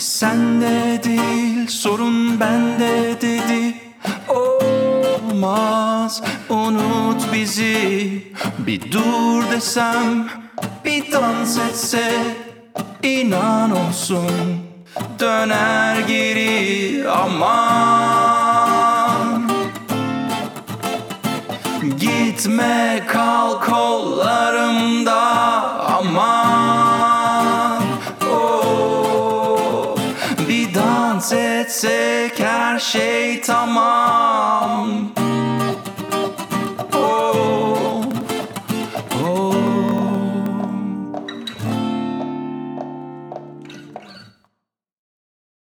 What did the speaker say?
Sende değil sorun bende dedi. Olmaz unut bizi. Bir dur desem bir dans etse inan olsun. Döner geri aman. Gitme kal dans etsek her şey tamam